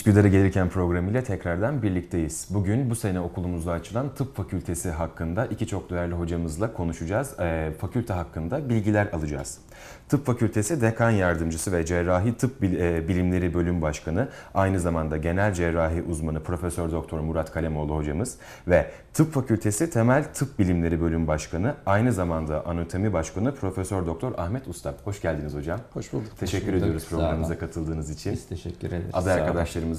Üsküdar'a gelirken programıyla tekrardan birlikteyiz. Bugün bu sene okulumuzda açılan tıp fakültesi hakkında iki çok değerli hocamızla konuşacağız. E, fakülte hakkında bilgiler alacağız. Tıp Fakültesi Dekan Yardımcısı ve Cerrahi Tıp e, Bilimleri Bölüm Başkanı, aynı zamanda Genel Cerrahi Uzmanı Profesör Doktor Murat Kalemoğlu hocamız ve Tıp Fakültesi Temel Tıp Bilimleri Bölüm Başkanı, aynı zamanda Anatomi Başkanı Profesör Doktor Ahmet Usta. Hoş geldiniz hocam. Hoş bulduk. Teşekkür Hoş bulduk. ediyoruz programımıza katıldığınız için. Biz teşekkür ederiz. Aday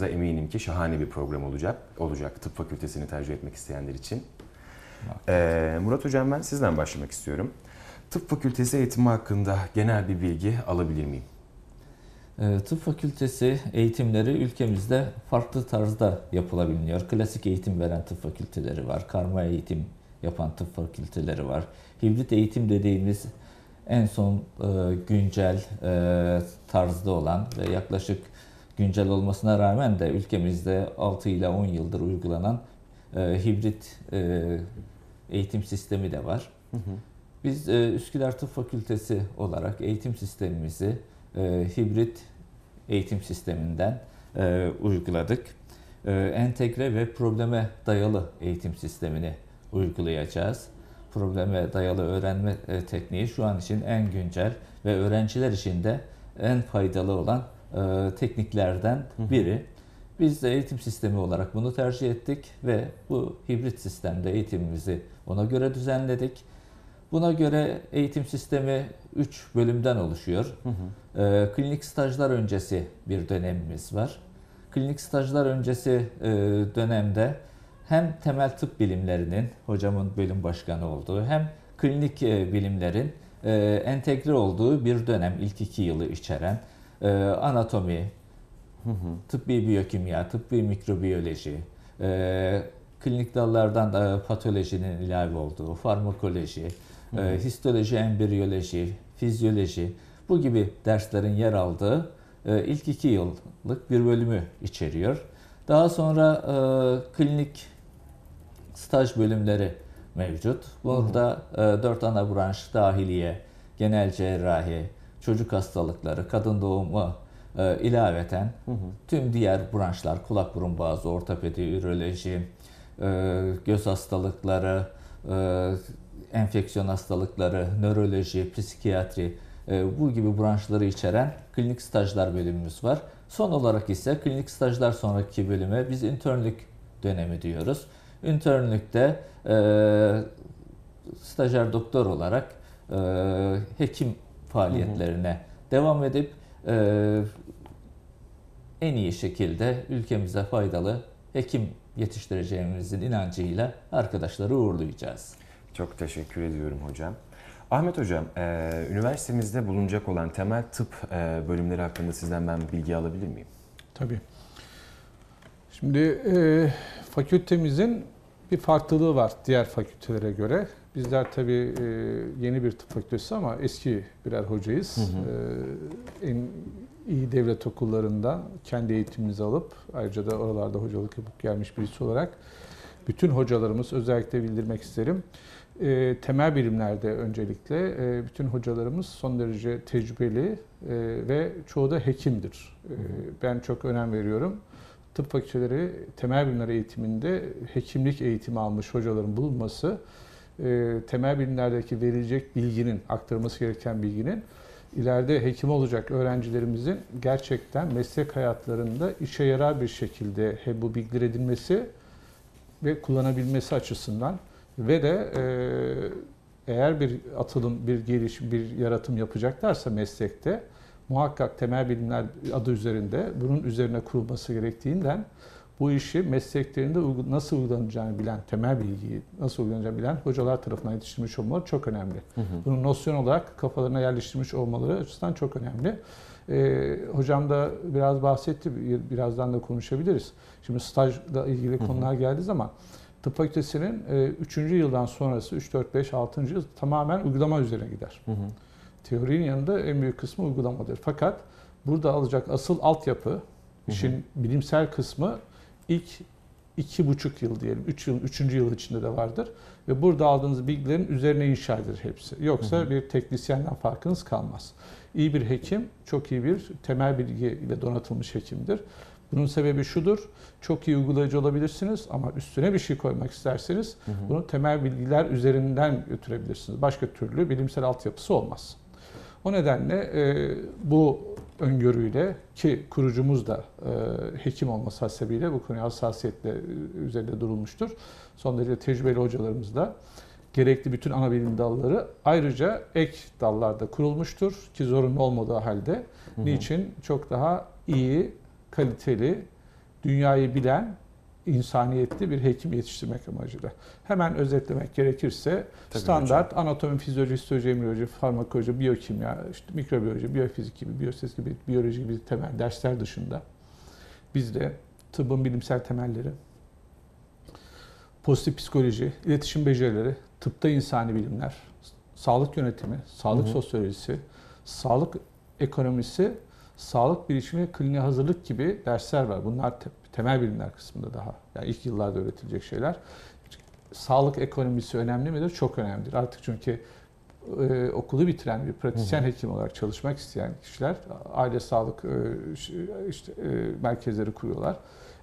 arkadaşlarımıza eminim ki şahane bir program olacak. Olacak tıp fakültesini tercih etmek isteyenler için. Ee, Murat Hocam ben sizden başlamak istiyorum. Tıp fakültesi eğitimi hakkında genel bir bilgi alabilir miyim? Ee, tıp fakültesi eğitimleri ülkemizde farklı tarzda yapılabiliyor. Klasik eğitim veren tıp fakülteleri var. Karma eğitim yapan tıp fakülteleri var. Hibrit eğitim dediğimiz en son e, güncel e, tarzda olan ve yaklaşık güncel olmasına rağmen de ülkemizde 6 ile 10 yıldır uygulanan e, hibrit eğitim sistemi de var. Hı hı. Biz e, Üsküdar Tıp Fakültesi olarak eğitim sistemimizi e, hibrit eğitim sisteminden e, uyguladık. E, entegre ve probleme dayalı eğitim sistemini uygulayacağız. Probleme dayalı öğrenme e, tekniği şu an için en güncel ve öğrenciler için de en faydalı olan e, tekniklerden biri. Biz de eğitim sistemi olarak bunu tercih ettik ve bu hibrit sistemde eğitimimizi ona göre düzenledik. Buna göre eğitim sistemi 3 bölümden oluşuyor. Hı hı. E, klinik stajlar öncesi bir dönemimiz var. Klinik stajlar öncesi e, dönemde hem temel tıp bilimlerinin hocamın bölüm başkanı olduğu hem klinik e, bilimlerin e, entegre olduğu bir dönem ilk iki yılı içeren e, anatomi, hı hı. tıbbi biyokimya, tıbbi mikrobiyoloji, e, klinik dallardan e, patolojinin ilave olduğu, farmakoloji, e, histoloji, embriyoloji, fizyoloji bu gibi derslerin yer aldığı e, ilk iki yıllık bir bölümü içeriyor. Daha sonra e, klinik staj bölümleri mevcut. Burada e, dört ana branş dahiliye, genel cerrahi, çocuk hastalıkları, kadın doğumu e, ilaveten hı hı. tüm diğer branşlar kulak burun boğaz, ortopedi, üroloji, e, göz hastalıkları, e, enfeksiyon hastalıkları, nöroloji, psikiyatri e, bu gibi branşları içeren klinik stajlar bölümümüz var. Son olarak ise klinik stajlar sonraki bölüme biz internlük dönemi diyoruz. Internlükte e, stajyer doktor olarak e, hekim faaliyetlerine hı hı. devam edip e, en iyi şekilde ülkemize faydalı hekim yetiştireceğimizin inancıyla arkadaşları uğurlayacağız. Çok teşekkür ediyorum hocam. Ahmet Hocam, e, üniversitemizde bulunacak olan temel tıp e, bölümleri hakkında sizden ben bilgi alabilir miyim? Tabii. Şimdi e, fakültemizin bir farklılığı var diğer fakültelere göre. Bizler tabii e, yeni bir tıp fakültesi ama eski birer hocayız. Hı hı. E, en iyi devlet okullarından kendi eğitimimizi alıp ayrıca da oralarda hocalık yapıp gelmiş birisi olarak bütün hocalarımız özellikle bildirmek isterim e, temel bilimlerde öncelikle e, bütün hocalarımız son derece tecrübeli e, ve çoğu da hekimdir. E, ben çok önem veriyorum. Tıp fakülteleri temel bilimler eğitiminde hekimlik eğitimi almış hocaların bulunması, e, temel bilimlerdeki verilecek bilginin, aktarılması gereken bilginin ileride hekim olacak öğrencilerimizin gerçekten meslek hayatlarında işe yarar bir şekilde hem bu bilgiler edinmesi ve kullanabilmesi açısından ve de e, eğer bir atılım, bir geliş, bir yaratım yapacaklarsa meslekte muhakkak temel bilimler adı üzerinde bunun üzerine kurulması gerektiğinden bu işi mesleklerinde nasıl uygulanacağını bilen, temel bilgiyi nasıl uygulanacağını bilen hocalar tarafından yetiştirmiş olmaları çok önemli. Hı hı. Bunun nosyon olarak kafalarına yerleştirmiş olmaları açısından çok önemli. Ee, hocam da biraz bahsetti, birazdan da konuşabiliriz. Şimdi stajla ilgili konular geldiği zaman Tıp fakültesinin 3. E, yıldan sonrası 3, 4, 5, 6. yıl tamamen uygulama üzerine gider. Hı hı. Teorinin yanında en büyük kısmı uygulamadır. Fakat burada alacak asıl altyapı, işin hı hı. bilimsel kısmı ilk iki buçuk yıl diyelim, üç yıl, üçüncü yıl içinde de vardır. Ve burada aldığınız bilgilerin üzerine inşa edilir hepsi. Yoksa hı hı. bir teknisyenden farkınız kalmaz. İyi bir hekim, çok iyi bir temel bilgiyle donatılmış hekimdir. Bunun sebebi şudur. Çok iyi uygulayıcı olabilirsiniz ama üstüne bir şey koymak isterseniz Hı hı. bunu temel bilgiler üzerinden götürebilirsiniz. Başka türlü bilimsel altyapısı olmaz. O nedenle e, bu öngörüyle ki kurucumuz da e, hekim olması hasebiyle bu konuya hassasiyetle e, üzerinde durulmuştur. Son derece tecrübeli hocalarımız da gerekli bütün ana bilim dalları ayrıca ek dallarda kurulmuştur ki zorunlu olmadığı halde. Hı hı. Niçin? Çok daha iyi, kaliteli, dünyayı bilen, insaniyetli bir hekim yetiştirmek amacıyla. Hemen özetlemek gerekirse Tabii standart anatomi, fizyoloji, histoloji, embriyoloji, farmakoloji, biyokimya, işte mikrobiyoloji, biyofizik gibi, biyoses gibi, biyoloji gibi temel dersler dışında bizde tıbbın bilimsel temelleri, pozitif psikoloji, iletişim becerileri, tıpta insani bilimler, sağlık yönetimi, sağlık Hı hı. sosyolojisi, sağlık ekonomisi, sağlık bilişimi, kliniğe hazırlık gibi dersler var. Bunlar temel bilimler kısmında daha. Yani ilk yıllarda öğretilecek şeyler. Sağlık ekonomisi önemli midir? Çok önemlidir. Artık çünkü e, okulu bitiren bir pratisyen Hı hı. hekim olarak çalışmak isteyen kişiler aile sağlık e, işte e, merkezleri kuruyorlar.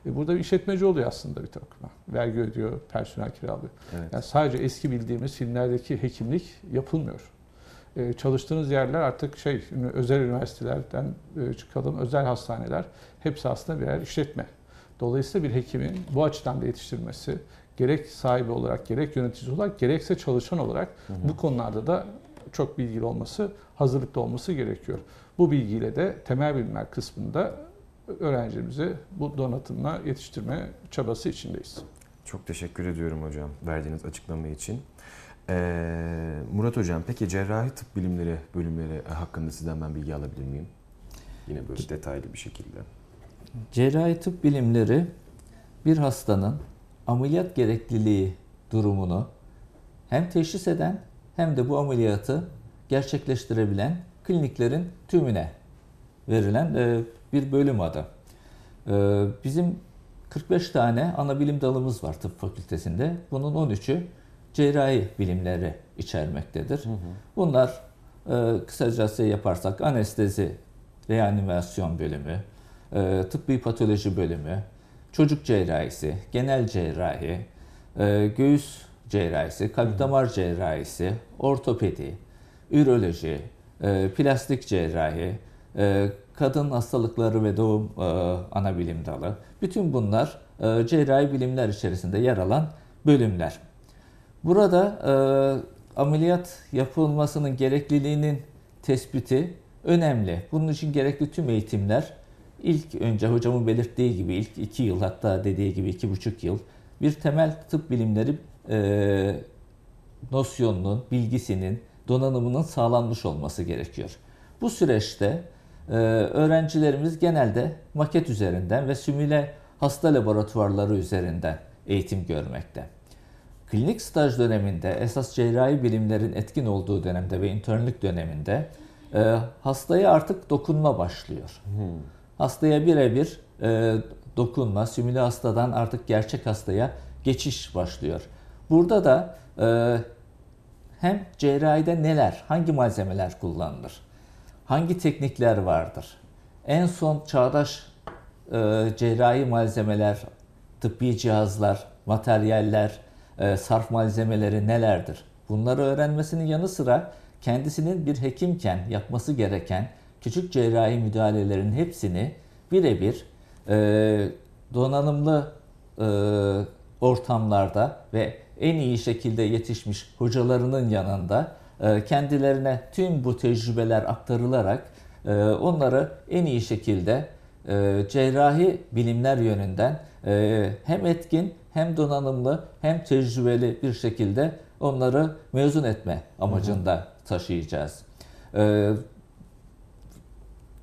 E, burada bir işletmeci oluyor aslında bir takıma. Vergi ödüyor, personel kiralıyor. Evet. Yani sadece eski bildiğimiz filmlerdeki hekimlik yapılmıyor. Ee, çalıştığınız yerler artık şey özel üniversitelerden e, çıkalım özel hastaneler hepsi aslında birer işletme. Dolayısıyla bir hekimin bu açıdan da yetiştirmesi gerek sahibi olarak gerek yönetici olarak gerekse çalışan olarak Hı hı. bu konularda da çok bilgili olması, hazırlıklı olması gerekiyor. Bu bilgiyle de temel bilimler kısmında öğrencimizi bu donatımla yetiştirme çabası içindeyiz. Çok teşekkür ediyorum hocam verdiğiniz açıklama için. Ee, Murat hocam peki cerrahi tıp bilimleri bölümleri hakkında sizden ben bilgi alabilir miyim? Yine böyle detaylı bir şekilde. Cerrahi tıp bilimleri bir hastanın ameliyat gerekliliği durumunu hem teşhis eden hem de bu ameliyatı gerçekleştirebilen kliniklerin tümüne verilen e, bir bölüm adı. E, Bizim 45 tane ana bilim dalımız var tıp fakültesinde. Bunun 13'ü cerrahi bilimleri içermektedir. Bunlar e, kısacası yaparsak anestezi, reanimasyon bölümü, e, tıbbi patoloji bölümü, çocuk cerrahisi, genel cerrahi, e, göğüs cerrahisi, kalp damar cerrahisi, ortopedi, üroloji, e, plastik cerrahi, e, kadın hastalıkları ve doğum e, ana bilim dalı. Bütün bunlar e, cerrahi bilimler içerisinde yer alan bölümler. Burada e, ameliyat yapılmasının gerekliliğinin tespiti önemli. Bunun için gerekli tüm eğitimler ilk önce hocamın belirttiği gibi ilk iki yıl hatta dediği gibi iki buçuk yıl bir temel tıp bilimleri e, nosyonunun, bilgisinin, donanımının sağlanmış olması gerekiyor. Bu süreçte e, öğrencilerimiz genelde maket üzerinden ve simüle hasta laboratuvarları üzerinden eğitim görmekte. Klinik staj döneminde esas cerrahi bilimlerin etkin olduğu dönemde ve internlük döneminde e, hastaya artık dokunma başlıyor. Hastaya birebir e, dokunma, simüle hastadan artık gerçek hastaya geçiş başlıyor. Burada da e, hem cerrahide neler, hangi malzemeler kullanılır, hangi teknikler vardır, en son çağdaş e, cerrahi malzemeler, tıbbi cihazlar, materyaller, e, sarf malzemeleri nelerdir? Bunları öğrenmesinin yanı sıra kendisinin bir hekimken yapması gereken küçük cerrahi müdahalelerin hepsini birebir e, donanımlı e, ortamlarda ve en iyi şekilde yetişmiş hocalarının yanında e, kendilerine tüm bu tecrübeler aktarılarak e, onları en iyi şekilde e, cerrahi bilimler yönünden e, hem etkin hem donanımlı hem tecrübeli bir şekilde onları mezun etme amacında taşıyacağız. E,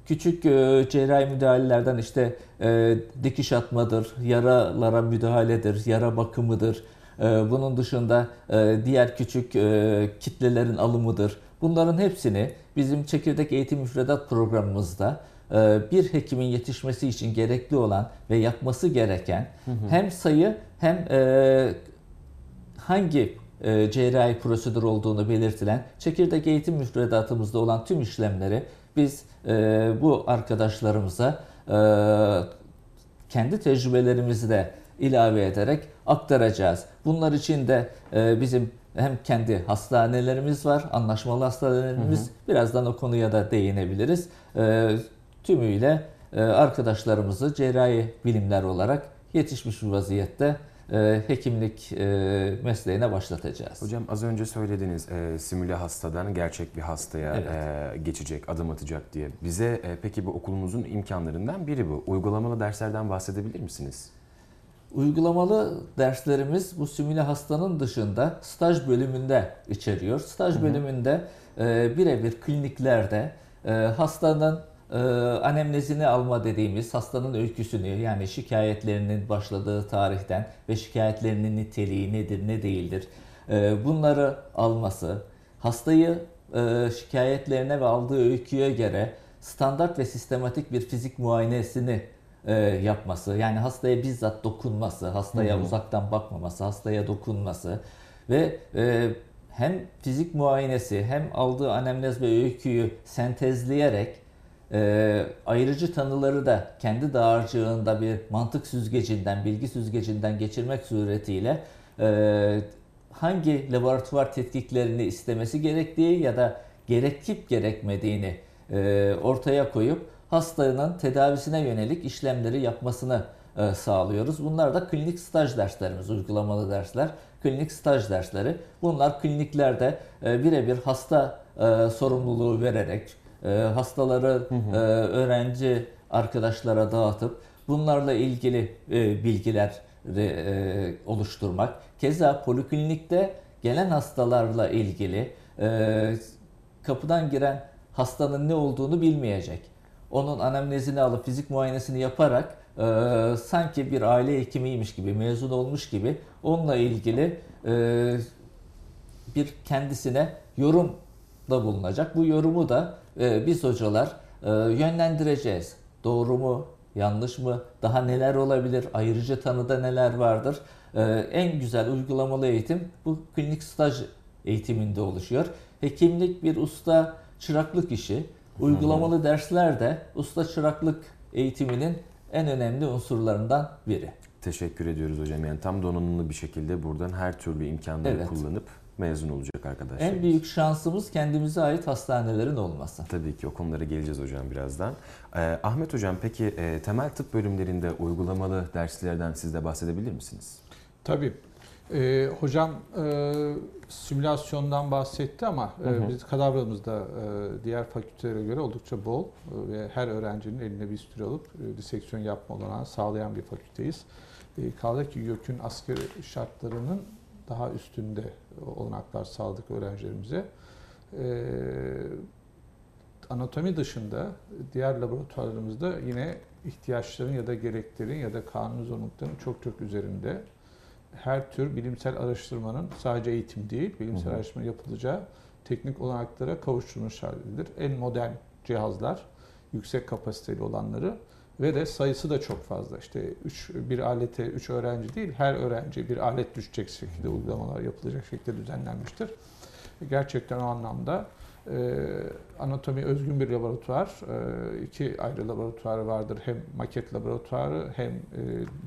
küçük e, cerrahi müdahalelerden işte e, dikiş atmadır, yaralara müdahaledir, yara bakımıdır. E, bunun dışında e, diğer küçük e, kitlelerin alımıdır. Bunların hepsini bizim çekirdek eğitim müfredat programımızda bir hekimin yetişmesi için gerekli olan ve yapması gereken hem sayı hem hangi cerrahi prosedür olduğunu belirtilen çekirdek eğitim müfredatımızda olan tüm işlemleri biz e, bu arkadaşlarımıza e, kendi tecrübelerimizi de ilave ederek aktaracağız. Bunlar için de e, bizim hem kendi hastanelerimiz var, anlaşmalı hastanelerimiz. Hı hı. Birazdan o konuya da değinebiliriz. E, tümüyle e, arkadaşlarımızı cerrahi bilimler olarak yetişmiş bir vaziyette hekimlik e, mesleğine başlatacağız. Hocam az önce söylediniz e, simüle hastadan gerçek bir hastaya evet. e, geçecek, adım atacak diye. Bize e, peki bu okulumuzun imkanlarından biri bu. Uygulamalı derslerden bahsedebilir misiniz? Uygulamalı derslerimiz bu simüle hastanın dışında staj bölümünde içeriyor. Staj hı hı. bölümünde e, birebir kliniklerde e, hastanın e, anemnezini alma dediğimiz hastanın öyküsünü yani şikayetlerinin başladığı tarihten ve şikayetlerinin niteliği nedir ne değildir e, bunları alması, hastayı e, şikayetlerine ve aldığı öyküye göre standart ve sistematik bir fizik muayenesini e, yapması, yani hastaya bizzat dokunması, hastaya Hı-hı. uzaktan bakmaması, hastaya dokunması ve e, hem fizik muayenesi hem aldığı anemnez ve öyküyü sentezleyerek e, ayrıcı tanıları da kendi dağarcığında bir mantık süzgecinden, bilgi süzgecinden geçirmek suretiyle e, hangi laboratuvar tetkiklerini istemesi gerektiği ya da gerekip gerekmediğini e, ortaya koyup hastanın tedavisine yönelik işlemleri yapmasını e, sağlıyoruz. Bunlar da klinik staj derslerimiz, uygulamalı dersler, klinik staj dersleri. Bunlar kliniklerde e, birebir hasta e, sorumluluğu vererek e, hastaları hı hı. E, öğrenci arkadaşlara dağıtıp bunlarla ilgili e, bilgiler e, oluşturmak. Keza poliklinikte gelen hastalarla ilgili e, kapıdan giren hastanın ne olduğunu bilmeyecek. Onun anemnezini alıp fizik muayenesini yaparak e, sanki bir aile hekimiymiş gibi, mezun olmuş gibi onunla ilgili e, bir kendisine yorum da bulunacak. Bu yorumu da e, biz hocalar e, yönlendireceğiz. Doğru mu, yanlış mı, daha neler olabilir, ayrıca tanıda neler vardır. E, en güzel uygulamalı eğitim bu klinik staj eğitiminde oluşuyor. Hekimlik bir usta çıraklık işi. Uygulamalı dersler de usta çıraklık eğitiminin en önemli unsurlarından biri. Teşekkür ediyoruz hocam. Yani tam donanımlı bir şekilde buradan her türlü imkanları evet. kullanıp mezun olacak arkadaşlar. En büyük şansımız kendimize ait hastanelerin olması. Tabii ki o konulara geleceğiz hocam birazdan. Ee, Ahmet hocam peki e, temel tıp bölümlerinde uygulamalı derslerden siz de bahsedebilir misiniz? Tabii. Ee, hocam e, simülasyondan bahsetti ama e, hı hı. biz kadavramızda e, diğer fakültelere göre oldukça bol e, ve her öğrencinin eline bir süre alıp e, diseksiyon yapma olanağı sağlayan bir fakülteyiz. E, kaldı ki YÖK'ün askeri şartlarının daha üstünde olanaklar sağladık öğrencilerimize. Ee, anatomi dışında diğer laboratuvarlarımızda yine ihtiyaçların ya da gereklerin ya da kanun zorunluluklarının çok çok üzerinde her tür bilimsel araştırmanın sadece eğitim değil, bilimsel hı hı. araştırma yapılacağı teknik olanaklara kavuşturulmuş halidir. En modern cihazlar, yüksek kapasiteli olanları ve de sayısı da çok fazla. İşte üç, bir alete 3 öğrenci değil, her öğrenci bir alet düşecek şekilde uygulamalar yapılacak şekilde düzenlenmiştir. Gerçekten o anlamda e, anatomi özgün bir laboratuvar. E, iki ayrı laboratuvarı vardır. Hem maket laboratuvarı hem e,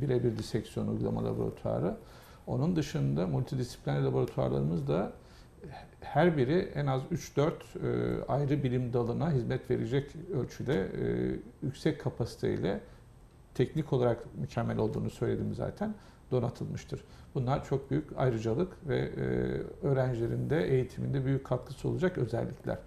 birebir diseksiyon uygulama laboratuvarı. Onun dışında multidisipliner laboratuvarlarımız da her biri en az 3-4 e, ayrı bilim dalına hizmet verecek ölçüde e, yüksek kapasiteyle teknik olarak mükemmel olduğunu söyledim zaten donatılmıştır. Bunlar çok büyük ayrıcalık ve e, öğrencilerin de eğitiminde büyük katkısı olacak özellikler.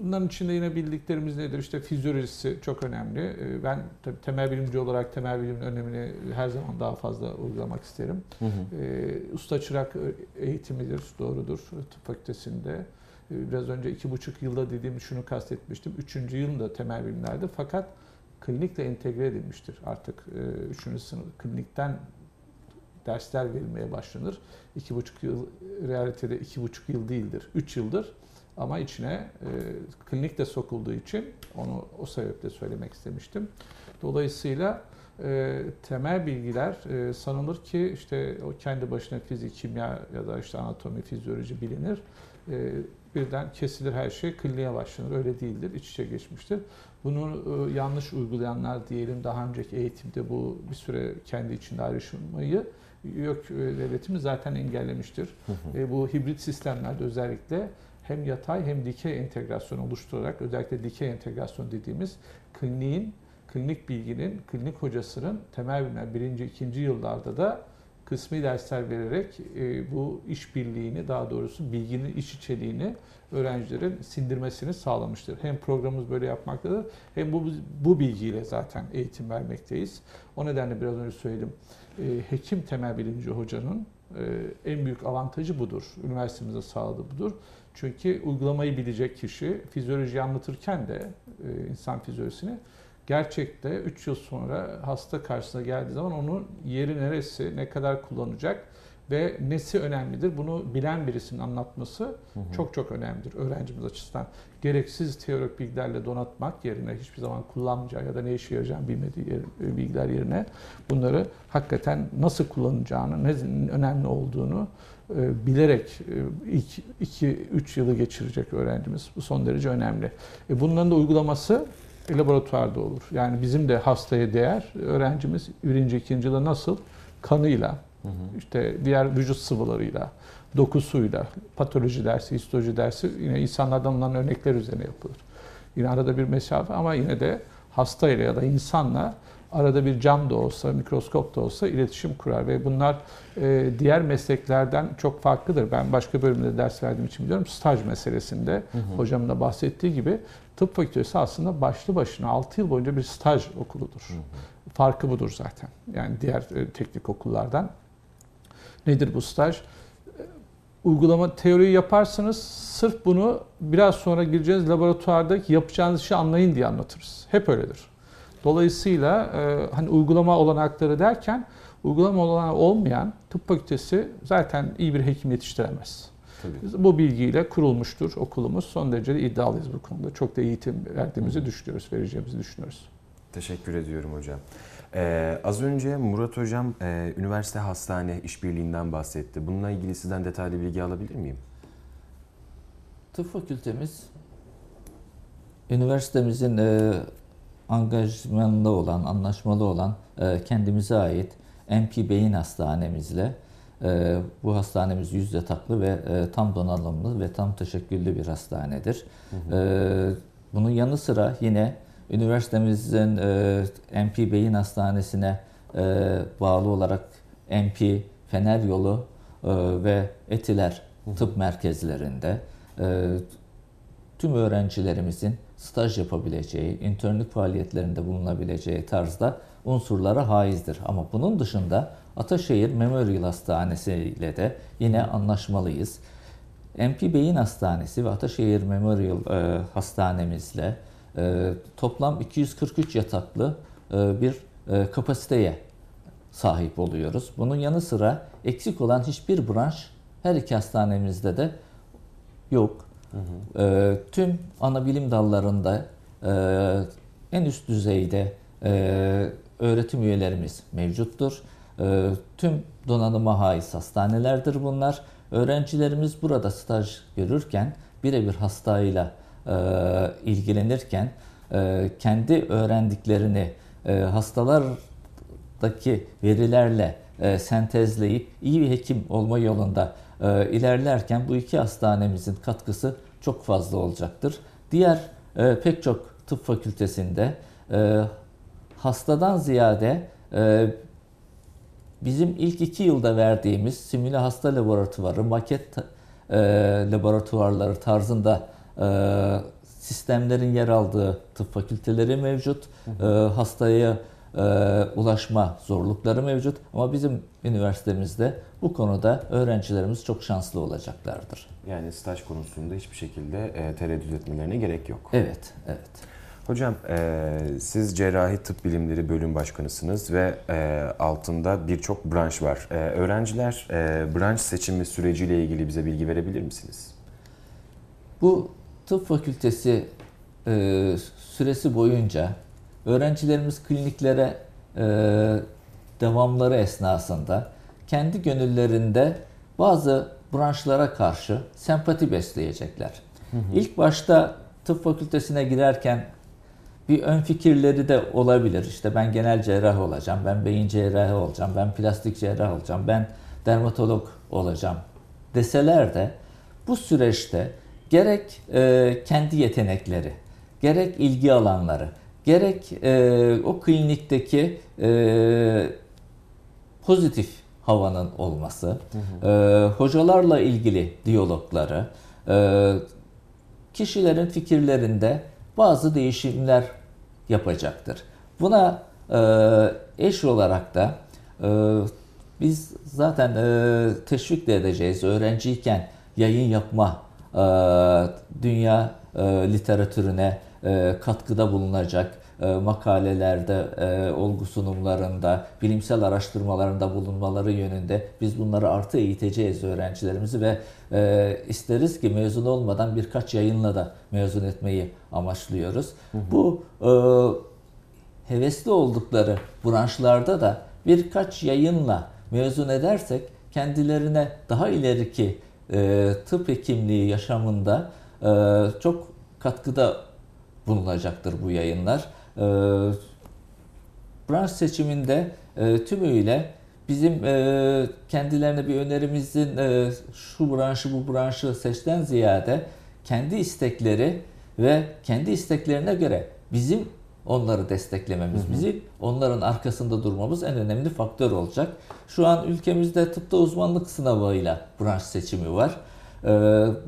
Bunların içinde yine bildiklerimiz nedir? İşte fizyolojisi çok önemli. Ee, ben tabii temel bilimci olarak temel bilimin önemini her zaman daha fazla uygulamak isterim. Hı hı. Ee, usta çırak eğitimidir, doğrudur tıp fakültesinde. Ee, biraz önce iki buçuk yılda dediğim şunu kastetmiştim. Üçüncü yılında temel bilimlerde fakat klinikle entegre edilmiştir artık. E, üçüncü sınıf klinikten dersler verilmeye başlanır. İki buçuk yıl realitede iki buçuk yıl değildir. Üç yıldır ama içine e, klinik de sokulduğu için onu o sebeple söylemek istemiştim. Dolayısıyla e, temel bilgiler e, sanılır ki işte o kendi başına fizik, kimya ya da işte anatomi, fizyoloji bilinir. E, birden kesilir her şey kliniğe başlanır. Öyle değildir. İç içe geçmiştir. Bunu e, yanlış uygulayanlar diyelim daha önceki eğitimde bu bir süre kendi içinde ayrışmayı yok e, devletimiz zaten engellemiştir. E, bu hibrit sistemlerde özellikle hem yatay hem dikey entegrasyon oluşturarak özellikle dikey entegrasyon dediğimiz kliniğin, klinik bilginin, klinik hocasının temel bilinen birinci, ikinci yıllarda da kısmi dersler vererek e, bu işbirliğini daha doğrusu bilginin iç içeliğini öğrencilerin sindirmesini sağlamıştır. Hem programımız böyle yapmaktadır hem bu bu bilgiyle zaten eğitim vermekteyiz. O nedenle biraz önce söyledim. E, hekim temel bilimci hocanın e, en büyük avantajı budur. Üniversitemize sağladığı budur. Çünkü uygulamayı bilecek kişi fizyoloji anlatırken de e, insan fizyolojisini gerçekte 3 yıl sonra hasta karşısına geldiği zaman onun yeri neresi, ne kadar kullanacak ve nesi önemlidir bunu bilen birisinin anlatması hı hı. çok çok önemlidir öğrencimiz açısından. Gereksiz teorik bilgilerle donatmak yerine hiçbir zaman kullanmayacağı ya da ne işe yarayacağını bilmediği yer, e, bilgiler yerine bunları hakikaten nasıl kullanacağını, ne önemli olduğunu bilerek e, ilk 2-3 yılı geçirecek öğrencimiz. Bu son derece önemli. E bunların da uygulaması laboratuvarda olur. Yani bizim de hastaya değer öğrencimiz birinci, ikinci yılda nasıl kanıyla, hı hı. işte diğer vücut sıvılarıyla, dokusuyla, patoloji dersi, histoloji dersi yine insanlardan alınan örnekler üzerine yapılır. Yine arada bir mesafe ama yine de hastayla ya da insanla arada bir cam da olsa, mikroskop da olsa iletişim kurar ve bunlar e, diğer mesleklerden çok farklıdır. Ben başka bölümde ders verdiğim için biliyorum. Staj meselesinde hı hı. hocamın da bahsettiği gibi tıp fakültesi aslında başlı başına 6 yıl boyunca bir staj okuludur. Hı hı. Farkı budur zaten. Yani diğer e, teknik okullardan. Nedir bu staj? E, uygulama teoriyi yaparsınız. Sırf bunu biraz sonra gireceğiniz laboratuvardaki yapacağınız işi anlayın diye anlatırız. Hep öyledir. Dolayısıyla e, hani uygulama olanakları derken uygulama olanağı olmayan tıp fakültesi zaten iyi bir hekim yetiştiremez. Tabii. Bu bilgiyle kurulmuştur okulumuz. Son derece de iddialıyız bu konuda. Çok da eğitim verdiğimizi Hı. düşünüyoruz, vereceğimizi düşünüyoruz. Teşekkür ediyorum hocam. Ee, az önce Murat Hocam e, üniversite hastane işbirliğinden bahsetti. Bununla ilgili sizden detaylı bilgi alabilir miyim? Tıp fakültemiz üniversitemizin e, angajmanında olan, anlaşmalı olan e, kendimize ait MP Beyin Hastanemizle e, bu hastanemiz yüz yataklı ve e, tam donanımlı ve tam teşekküllü bir hastanedir. Hı hı. E, bunun yanı sıra yine üniversitemizin e, MP Beyin Hastanesi'ne e, bağlı olarak MP Fener Yolu e, ve Etiler tıp merkezlerinde e, tüm öğrencilerimizin staj yapabileceği, internlik faaliyetlerinde bulunabileceği tarzda unsurlara haizdir. Ama bunun dışında Ataşehir Memorial Hastanesi ile de yine anlaşmalıyız. MP Beyin Hastanesi ve Ataşehir Memorial e, Hastanemizle e, toplam 243 yataklı e, bir e, kapasiteye sahip oluyoruz. Bunun yanı sıra eksik olan hiçbir branş her iki hastanemizde de yok. E, tüm ana bilim dallarında e, en üst düzeyde e, öğretim üyelerimiz mevcuttur. E, tüm donanıma haiz hastanelerdir bunlar. Öğrencilerimiz burada staj görürken birebir hastayla e, ilgilenirken e, kendi öğrendiklerini e, hastalardaki verilerle e, sentezleyip iyi bir hekim olma yolunda e, ilerlerken bu iki hastanemizin katkısı çok fazla olacaktır. Diğer e, pek çok tıp fakültesinde e, hastadan ziyade e, bizim ilk iki yılda verdiğimiz simüle hasta laboratuvarı, maket e, laboratuvarları tarzında e, sistemlerin yer aldığı tıp fakülteleri mevcut. Hı hı. E, hastaya e, ulaşma zorlukları mevcut. Ama bizim üniversitemizde bu konuda öğrencilerimiz çok şanslı olacaklardır. Yani staj konusunda hiçbir şekilde e, tereddüt etmelerine gerek yok. Evet, evet. Hocam e, siz cerrahi tıp bilimleri bölüm başkanısınız ve e, altında birçok branş var. E, öğrenciler e, branş seçimi süreciyle ilgili bize bilgi verebilir misiniz? Bu tıp fakültesi e, süresi boyunca öğrencilerimiz kliniklere e, devamları esnasında kendi gönüllerinde bazı branşlara karşı sempati besleyecekler. İlk başta tıp fakültesine girerken bir ön fikirleri de olabilir. İşte ben genel cerrah olacağım, ben beyin cerrahı olacağım, ben plastik cerrah olacağım, ben dermatolog olacağım deseler de bu süreçte gerek e, kendi yetenekleri, gerek ilgi alanları, gerek e, o klinikteki e, pozitif havanın olması, e, hocalarla ilgili diyalogları, e, kişilerin fikirlerinde bazı değişimler yapacaktır. Buna e, eş olarak da e, biz zaten e, teşvik de edeceğiz öğrenciyken yayın yapma, e, dünya e, literatürüne e, katkıda bulunacak, e, makalelerde, e, olgu sunumlarında, bilimsel araştırmalarında bulunmaları yönünde biz bunları artı eğiteceğiz öğrencilerimizi ve e, isteriz ki mezun olmadan birkaç yayınla da mezun etmeyi amaçlıyoruz. Bu e, hevesli oldukları branşlarda da birkaç yayınla mezun edersek kendilerine daha ileriki e, tıp hekimliği yaşamında e, çok katkıda bulunacaktır bu yayınlar. E, branş seçiminde e, tümüyle bizim e, kendilerine bir önerimizin e, şu branşı bu branşı seçten ziyade kendi istekleri ve kendi isteklerine göre bizim onları desteklememiz, bizim onların arkasında durmamız en önemli faktör olacak. Şu an ülkemizde tıpta uzmanlık sınavıyla branş seçimi var. Ee,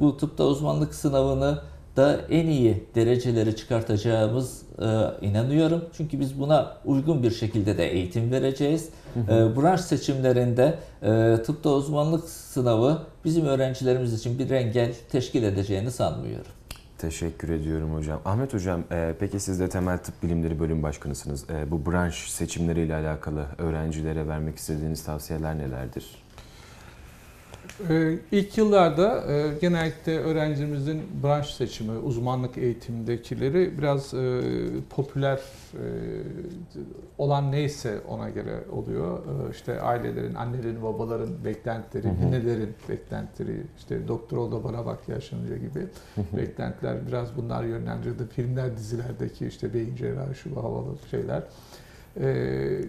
bu tıpta uzmanlık sınavını da en iyi dereceleri çıkartacağımız e, inanıyorum. Çünkü biz buna uygun bir şekilde de eğitim vereceğiz. E, branş seçimlerinde e, tıpta uzmanlık sınavı bizim öğrencilerimiz için bir engel teşkil edeceğini sanmıyorum. Teşekkür ediyorum hocam. Ahmet hocam, e, peki siz de temel tıp bilimleri bölüm başkanısınız. E, bu branş seçimleriyle alakalı öğrencilere vermek istediğiniz tavsiyeler nelerdir? Ee, ilk yıllarda e, genellikle öğrencimizin branş seçimi, uzmanlık eğitimindekileri biraz e, popüler e, olan neyse ona göre oluyor. İşte ailelerin, annelerin, babaların beklentileri, ninelerin beklentileri, işte doktor ol da bana bak yaşlanınca gibi beklentiler biraz bunlar yönlendirdi. Filmler, dizilerdeki işte beyin cerrahı, şu bu havalı şeyler.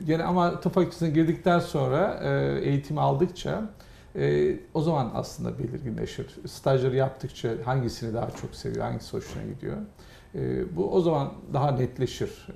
Gene ama tıp fakültesine girdikten sonra eğitim aldıkça e, o zaman aslında belirginleşir. Stajları yaptıkça hangisini daha çok seviyor, hangisi hoşuna gidiyor. E, bu o zaman daha netleşir.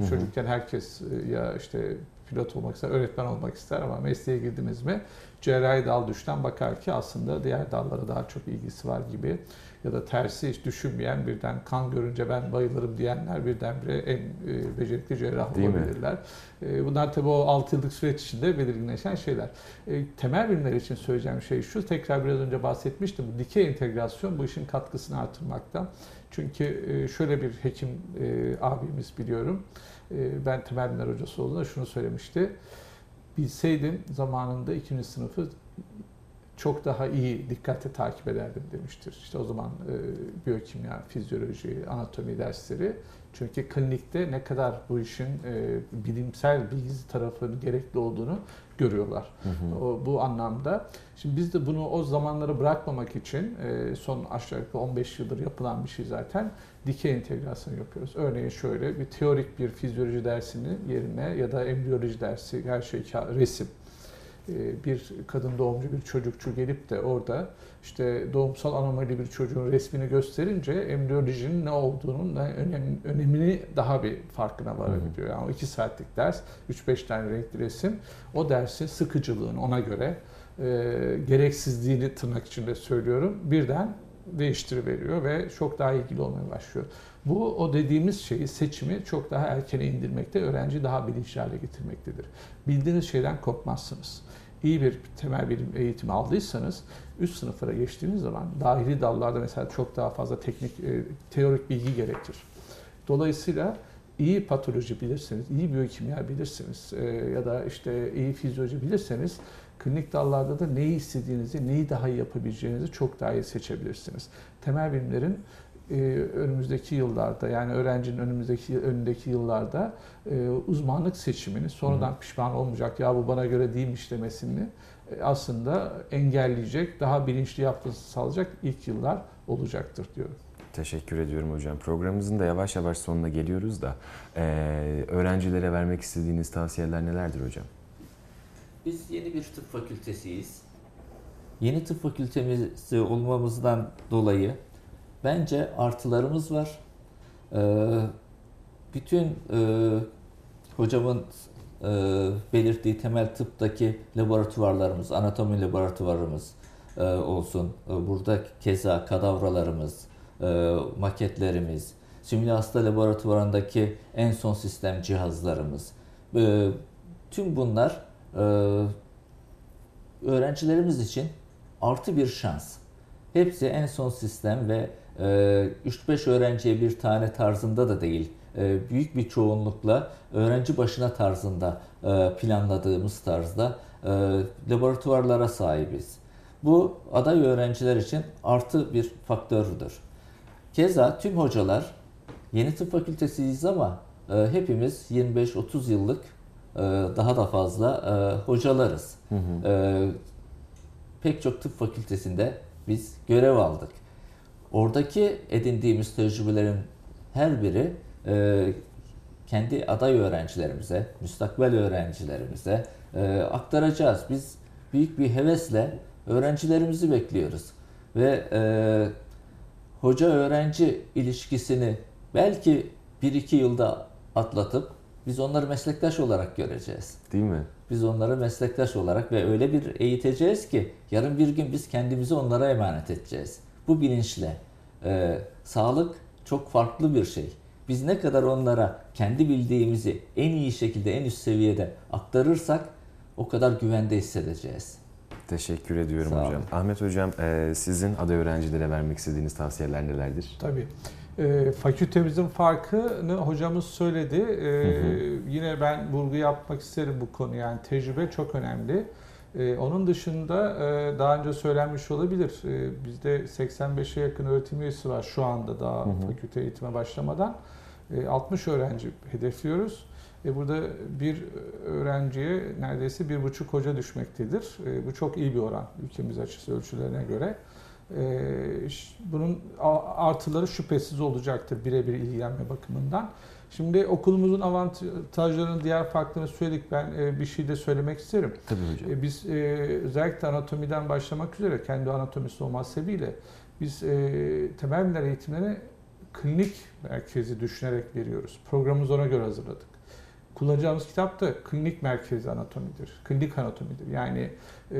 E, çocukken herkes e, ya işte pilot olmak ister, öğretmen olmak ister ama mesleğe girdiniz mi cerrahi dal düşten bakar ki aslında diğer dallara daha çok ilgisi var gibi ya da tersi hiç düşünmeyen birden kan görünce ben bayılırım diyenler birdenbire en e, becerikli cerrah Değil olabilirler. E, bunlar tabii o 6 yıllık süreç içinde belirginleşen şeyler. E, temel bilimler için söyleyeceğim şey şu, tekrar biraz önce bahsetmiştim. Bu dikey entegrasyon bu işin katkısını artırmakta. Çünkü e, şöyle bir hekim abimiz biliyorum. Ben temel bilimler hocası olduğunda şunu söylemişti. Bilseydim zamanında ikinci sınıfı çok daha iyi dikkatle takip ederdim demiştir. İşte o zaman e, biyokimya, fizyoloji, anatomi dersleri. Çünkü klinikte ne kadar bu işin e, bilimsel bilgi tarafının gerekli olduğunu görüyorlar. O, bu anlamda. Şimdi biz de bunu o zamanları bırakmamak için e, son aşağı yukarı 15 yıldır yapılan bir şey zaten dikey entegrasyon yapıyoruz. Örneğin şöyle bir teorik bir fizyoloji dersinin yerine ya da embriyoloji dersi her şey resim bir kadın doğumcu bir çocukçu gelip de orada işte doğumsal anomali bir çocuğun resmini gösterince embriyolojinin ne olduğunun önem, önemini daha bir farkına varabiliyor. Yani o iki saatlik ders, 3-5 tane renkli resim o dersin sıkıcılığını ona göre e, gereksizliğini tırnak içinde söylüyorum birden değiştiriveriyor ve çok daha ilgili olmaya başlıyor. Bu o dediğimiz şeyi seçimi çok daha erkene indirmekte, öğrenci daha bilinçli hale getirmektedir. Bildiğiniz şeyden korkmazsınız. İyi bir temel bilim eğitimi aldıysanız üst sınıflara geçtiğiniz zaman dahili dallarda mesela çok daha fazla teknik, e, teorik bilgi gerekir. Dolayısıyla iyi patoloji bilirseniz, iyi biyokimya bilirsiniz e, ya da işte iyi fizyoloji bilirseniz klinik dallarda da neyi istediğinizi, neyi daha iyi yapabileceğinizi çok daha iyi seçebilirsiniz. Temel bilimlerin e, önümüzdeki yıllarda yani öğrencinin önümüzdeki önündeki yıllarda e, uzmanlık seçimini sonradan pişman olmayacak ya bu bana göre değilmiş demesini e, aslında engelleyecek, daha bilinçli yapması sağlayacak ilk yıllar olacaktır diyorum. Teşekkür ediyorum hocam. Programımızın da yavaş yavaş sonuna geliyoruz da e, öğrencilere vermek istediğiniz tavsiyeler nelerdir hocam? Biz yeni bir tıp fakültesiyiz. Yeni tıp fakültemiz olmamızdan dolayı bence artılarımız var. Ee, bütün e, hocamın e, belirttiği temel tıptaki laboratuvarlarımız, anatomi laboratuvarımız e, olsun. Burada keza kadavralarımız, maketlerimiz, simüle hasta laboratuvarındaki en son sistem cihazlarımız. Tüm bunlar e, öğrencilerimiz için artı bir şans. Hepsi en son sistem ve e, 3-5 öğrenciye bir tane tarzında da değil, e, büyük bir çoğunlukla öğrenci başına tarzında e, planladığımız tarzda e, laboratuvarlara sahibiz. Bu aday öğrenciler için artı bir faktördür. Keza tüm hocalar yeni tıp fakültesiyiz ama hepimiz 25-30 yıllık daha da fazla e, hocalarız. Hı hı. E, pek çok tıp fakültesinde biz görev aldık. Oradaki edindiğimiz tecrübelerin her biri e, kendi aday öğrencilerimize, müstakbel öğrencilerimize e, aktaracağız. Biz büyük bir hevesle öğrencilerimizi bekliyoruz ve e, hoca öğrenci ilişkisini belki bir iki yılda atlatıp biz onları meslektaş olarak göreceğiz. Değil mi? Biz onları meslektaş olarak ve öyle bir eğiteceğiz ki yarın bir gün biz kendimizi onlara emanet edeceğiz. Bu bilinçle. Ee, sağlık çok farklı bir şey. Biz ne kadar onlara kendi bildiğimizi en iyi şekilde, en üst seviyede aktarırsak o kadar güvende hissedeceğiz. Teşekkür ediyorum Sağ hocam. olun. Ahmet hocam e, sizin aday öğrencilere vermek istediğiniz tavsiyeler nelerdir? Tabii. E, fakültemizin farkını hocamız söyledi. E, Yine ben vurgu yapmak isterim bu konu. Yani tecrübe çok önemli. E, onun dışında e, daha önce söylenmiş olabilir. E, bizde 85'e yakın öğretim üyesi var şu anda daha Hı hı. fakülte eğitime başlamadan. E, 60 öğrenci hedefliyoruz. E, burada bir öğrenciye neredeyse bir buçuk hoca düşmektedir. E, bu çok iyi bir oran ülkemiz açısı ölçülerine göre. Ee, bunun artıları şüphesiz olacaktır birebir ilgilenme bakımından. Şimdi okulumuzun avantajlarını, diğer farklarını söyledik. Ben e, bir şey de söylemek isterim. Tabii hocam. E, Biz e, özellikle anatomiden başlamak üzere kendi anatomisi olması sebebiyle biz temel bilimler klinik merkezi düşünerek veriyoruz. Programımızı ona göre hazırladık. Kullanacağımız kitap da klinik merkezi anatomidir. Klinik anatomidir. Yani e,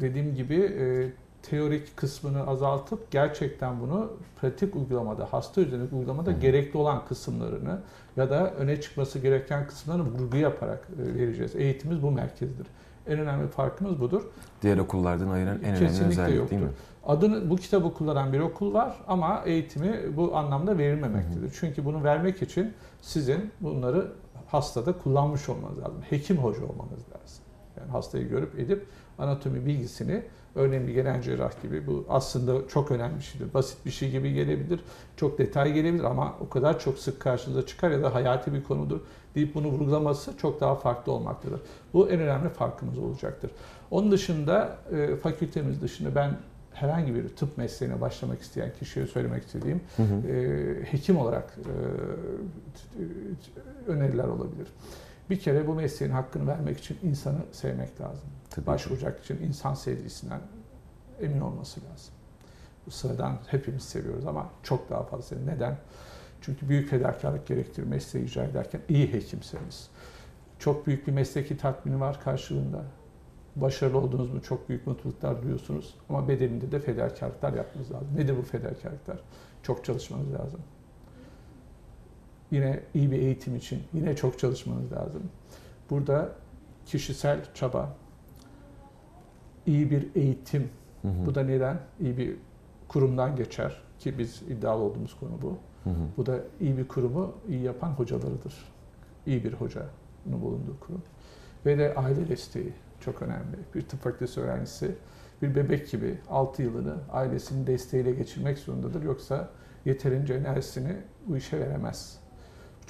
dediğim gibi e, teorik kısmını azaltıp gerçekten bunu pratik uygulamada, hasta üzerinde uygulamada hı. gerekli olan kısımlarını ya da öne çıkması gereken kısımlarını vurgu yaparak e, vereceğiz. Eğitimimiz bu merkezdir. En önemli farkımız budur. Diğer okullardan ayıran en önemli Kesinlikle özellik yoktur. değil mi? Adını bu kitabı kullanan bir okul var ama eğitimi bu anlamda verilmemektedir. Çünkü bunu vermek için sizin bunları hastada kullanmış olmanız lazım. Hekim hoca olmanız lazım. Yani hastayı görüp edip anatomi bilgisini örneğin bir genel cerrah gibi bu aslında çok önemli bir şeydir. Basit bir şey gibi gelebilir, çok detay gelebilir ama o kadar çok sık karşınıza çıkar ya da hayati bir konudur deyip bunu vurgulaması çok daha farklı olmaktadır. Bu en önemli farkımız olacaktır. Onun dışında e, fakültemiz dışında ben herhangi bir tıp mesleğine başlamak isteyen kişiye söylemek istediğim Hı hı. e, hekim olarak e, öneriler olabilir. Bir kere bu mesleğin hakkını vermek için insanı sevmek lazım. Tabii. Başvuracak için insan sevgisinden emin olması lazım. Bu sıradan hepimiz seviyoruz ama çok daha fazla. Neden? Çünkü büyük fedakarlık gerektirir mesleği icra ederken iyi hekimseniz. Çok büyük bir mesleki tatmini var karşılığında. Başarılı olduğunuz mu çok büyük mutluluklar duyuyorsunuz. Ama bedelinde de fedakarlıklar yapmanız lazım. Nedir bu fedakarlıklar? Çok çalışmanız lazım. Yine iyi bir eğitim için yine çok çalışmanız lazım. Burada kişisel çaba, iyi bir eğitim, Hı hı. bu da neden? İyi bir kurumdan geçer ki biz iddialı olduğumuz konu bu. Hı hı. Bu da iyi bir kurumu iyi yapan hocalarıdır. İyi bir hocanın bulunduğu kurum. Ve de aile desteği çok önemli. Bir tıp fakültesi öğrencisi bir bebek gibi 6 yılını ailesinin desteğiyle geçirmek zorundadır. Yoksa yeterince enerjisini bu işe veremez.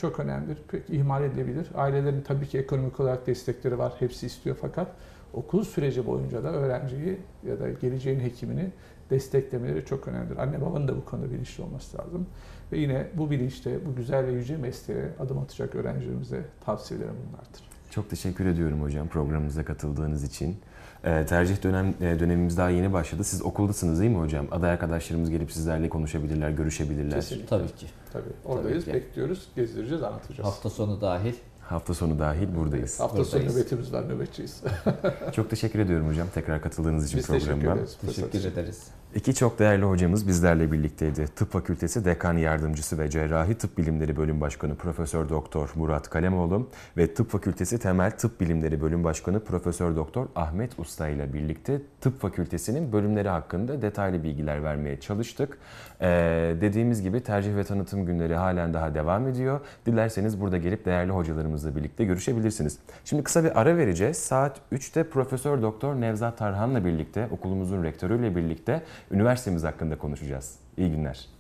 Çok önemlidir. Pek ihmal edilebilir. Ailelerin tabii ki ekonomik olarak destekleri var. Hepsi istiyor fakat okul süreci boyunca da öğrenciyi ya da geleceğin hekimini desteklemeleri çok önemlidir. Anne babanın da bu konuda bilinçli olması lazım. Ve yine bu bilinçte bu güzel ve yüce mesleğe adım atacak öğrencilerimize tavsiyelerim bunlardır. Çok teşekkür ediyorum hocam programımıza katıldığınız için. Ee, tercih dönem e, dönemimiz daha yeni başladı. Siz okuldasınız değil mi hocam? Aday arkadaşlarımız gelip sizlerle konuşabilirler, görüşebilirler. Kesinlikle. Tabii ki. Tabii. Oradayız, ki. bekliyoruz, gezdireceğiz, anlatacağız. Hafta sonu dahil. Hafta sonu dahil buradayız. Hafta sonu nöbetimiz var, nöbetçiyiz. Çok teşekkür ediyorum hocam tekrar katıldığınız için Biz teşekkür programa. ederiz. Teşekkür ederiz. İki çok değerli hocamız bizlerle birlikteydi. Tıp Fakültesi Dekan Yardımcısı ve Cerrahi Tıp Bilimleri Bölüm Başkanı Profesör Doktor Murat Kalemoğlu ve Tıp Fakültesi Temel Tıp Bilimleri Bölüm Başkanı Profesör Doktor Ahmet Usta ile birlikte Tıp Fakültesinin bölümleri hakkında detaylı bilgiler vermeye çalıştık. Ee, dediğimiz gibi tercih ve tanıtım günleri halen daha devam ediyor. Dilerseniz burada gelip değerli hocalarımızla birlikte görüşebilirsiniz. Şimdi kısa bir ara vereceğiz. Saat 3'te Profesör Doktor Nevzat Tarhan'la birlikte okulumuzun rektörüyle birlikte üniversitemiz hakkında konuşacağız. İyi günler.